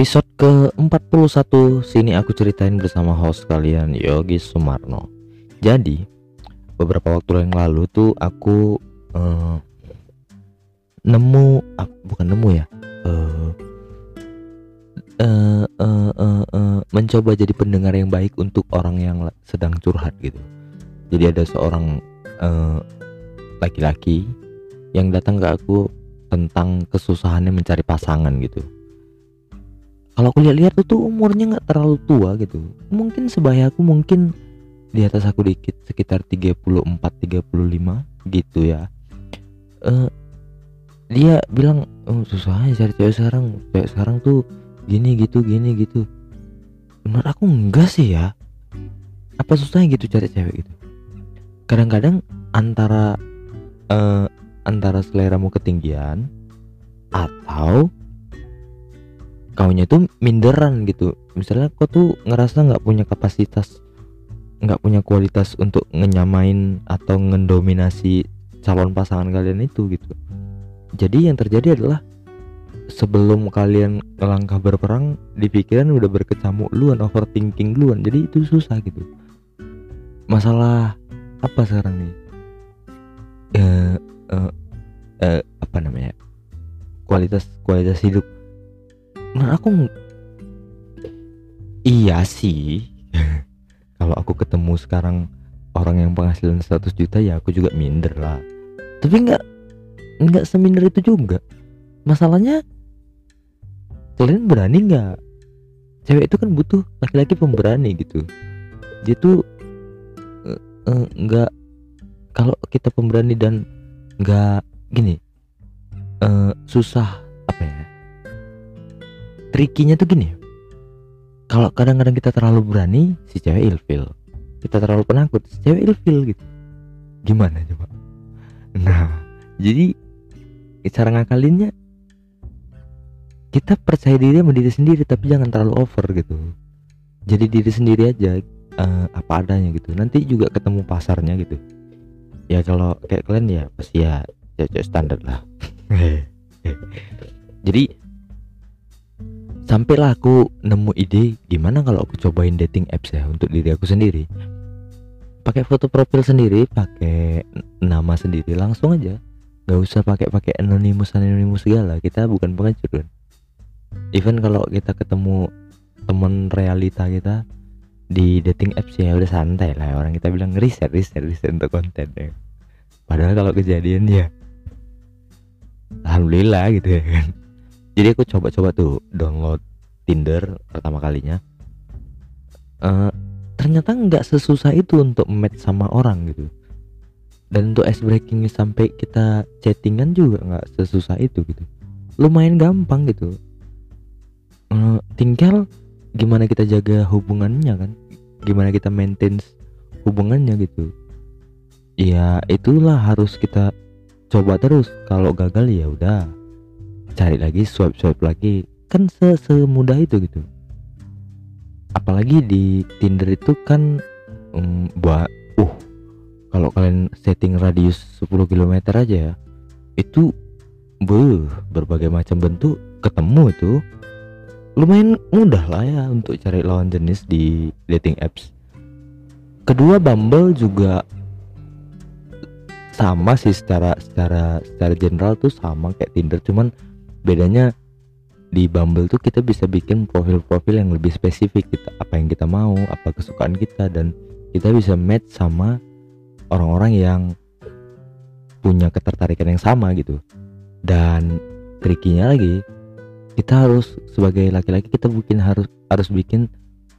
Episode ke-41 Sini aku ceritain bersama host kalian Yogi Sumarno. Jadi Beberapa waktu yang lalu tuh aku uh, Nemu uh, Bukan nemu ya uh, uh, uh, uh, uh, Mencoba jadi pendengar yang baik Untuk orang yang sedang curhat gitu. Jadi ada seorang Laki-laki uh, Yang datang ke aku Tentang kesusahannya mencari pasangan gitu kalau aku lihat-lihat tuh, umurnya nggak terlalu tua gitu. Mungkin sebaya aku mungkin di atas aku dikit sekitar 34 35 gitu ya. Uh, dia bilang oh, susah aja cari cewek sekarang. Cewek sekarang tuh gini gitu gini gitu. Menurut aku enggak sih ya. Apa susahnya gitu cari cewek gitu? Kadang-kadang antara uh, antara seleramu ketinggian atau kaunya tuh minderan gitu. Misalnya kau tuh ngerasa nggak punya kapasitas nggak punya kualitas untuk ngenyamain atau ngendominasi calon pasangan kalian itu gitu. Jadi yang terjadi adalah sebelum kalian melangkah berperang di pikiran udah berkecamuk duluan overthinking duluan. Jadi itu susah gitu. Masalah apa sekarang nih? Uh, uh, uh, apa namanya? Kualitas kualitas hidup menurut aku iya sih. Kalau aku ketemu sekarang orang yang penghasilan 100 juta ya aku juga minder lah. Tapi nggak nggak seminder itu juga. Masalahnya kalian berani nggak? Cewek itu kan butuh laki-laki pemberani gitu. Dia tuh nggak uh, uh, kalau kita pemberani dan nggak gini uh, susah apa ya trikinya tuh gini. Kalau kadang-kadang kita terlalu berani si cewek ilfil. Kita terlalu penakut si cewek ilfil gitu. Gimana coba? Nah jadi cara ngakalinnya kita percaya diri sama diri sendiri tapi jangan terlalu over gitu. Jadi diri sendiri aja uh, apa adanya gitu. Nanti juga ketemu pasarnya gitu. Ya kalau kayak kalian ya pasti ya cewek standar lah. Jadi sampailah aku nemu ide gimana kalau aku cobain dating apps ya untuk diri aku sendiri? Pakai foto profil sendiri pakai nama sendiri langsung aja. Nggak usah pakai pakai anonimus anonimus segala. Kita bukan pengecut kan? Even kalau kita ketemu teman realita kita di dating apps ya udah santai lah. Orang kita bilang riset riset riset untuk konten ya. Padahal kalau kejadian ya alhamdulillah gitu ya kan jadi aku coba-coba tuh download Tinder pertama kalinya. Uh, ternyata nggak sesusah itu untuk match sama orang gitu. Dan untuk ice breaking sampai kita chattingan juga nggak sesusah itu gitu. Lumayan gampang gitu. Uh, tinggal gimana kita jaga hubungannya kan? Gimana kita maintain hubungannya gitu. Ya itulah harus kita coba terus. Kalau gagal ya udah cari lagi swipe swipe lagi. Kan se semudah itu gitu. Apalagi di Tinder itu kan um, buat uh kalau kalian setting radius 10 km aja ya itu beuh, berbagai macam bentuk ketemu itu lumayan mudah lah ya untuk cari lawan jenis di dating apps. Kedua Bumble juga sama sih secara secara secara general tuh sama kayak Tinder cuman bedanya di Bumble tuh kita bisa bikin profil-profil yang lebih spesifik. Kita apa yang kita mau apa kesukaan kita dan kita bisa match sama orang-orang yang punya ketertarikan yang sama gitu. Dan trikinya lagi kita harus sebagai laki-laki kita bikin harus harus bikin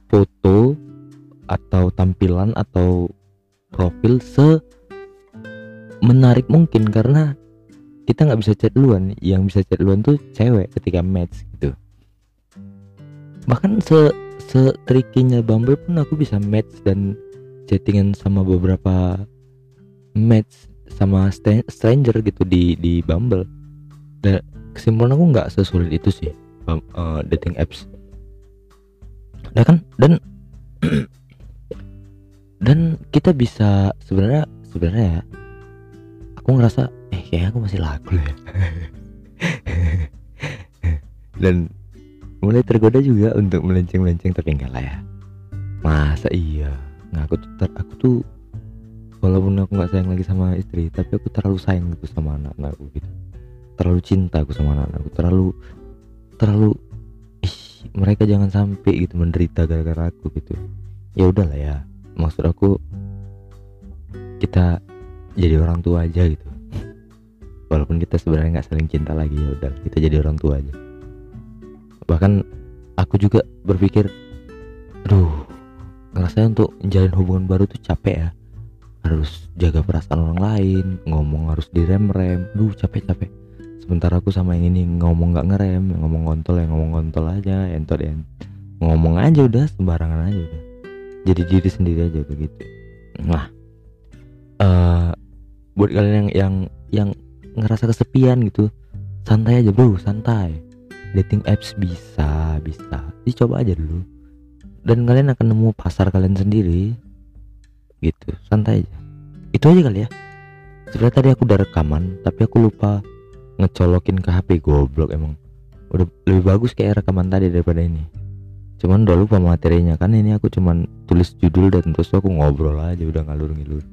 foto atau tampilan atau profil se menarik mungkin. Karena kita nggak bisa chat duluan. Yang bisa chat duluan tuh cewek ketika match gitu. Bahkan se se trikinya Bumble pun aku bisa match dan chattingan sama beberapa match sama stranger gitu di di Bumble. Dan kesimpulan aku nggak sesulit itu sih uh, dating apps. Nah kan dan dan kita bisa sebenarnya sebenarnya ya aku ngerasa eh kayaknya aku masih lagu ya. Dan mulai tergoda juga untuk melenceng-melenceng tapi enggak lah ya. Masa iya? Nah aku tuh aku tuh walaupun aku nggak sayang lagi sama istri tapi aku terlalu sayang gitu sama anak-anakku gitu. Terlalu cinta aku sama anak-anakku. Terlalu terlalu ih, mereka jangan sampai gitu menderita gara-gara aku gitu. Ya udahlah ya. Maksud aku kita jadi orang tua aja gitu walaupun kita sebenarnya nggak saling cinta lagi ya udah kita jadi orang tua aja. Bahkan aku juga berpikir aduh ngerasa untuk menjalin hubungan baru tuh capek ya. Harus jaga perasaan orang lain ngomong harus direm-rem. Duh capek-capek sementara aku sama yang ini ngomong nggak ngerem ngomong kontol ya ngomong kontol aja entot ya. Ngomong aja udah sembarangan aja udah. Jadi diri sendiri aja begitu. Nah eh buat kalian yang yang yang ngerasa kesepian gitu. Santai aja bro santai. Dating apps bisa bisa. Dicoba aja dulu. Dan kalian akan nemu pasar kalian sendiri. Gitu santai aja. Itu aja kali ya. Sebenarnya tadi aku udah rekaman tapi aku lupa ngecolokin ke HP goblok emang. Udah lebih bagus kayak rekaman tadi daripada ini. Cuman udah lupa materinya kan ini aku cuman tulis judul dan terus aku ngobrol aja udah ngalur ngilur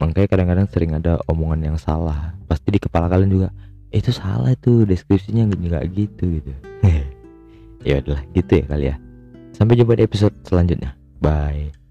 makanya kadang-kadang sering ada omongan yang salah. Pasti di kepala kalian juga itu salah itu deskripsinya nggak gitu gitu. Ya udahlah gitu ya kali ya. Sampai jumpa di episode selanjutnya. Bye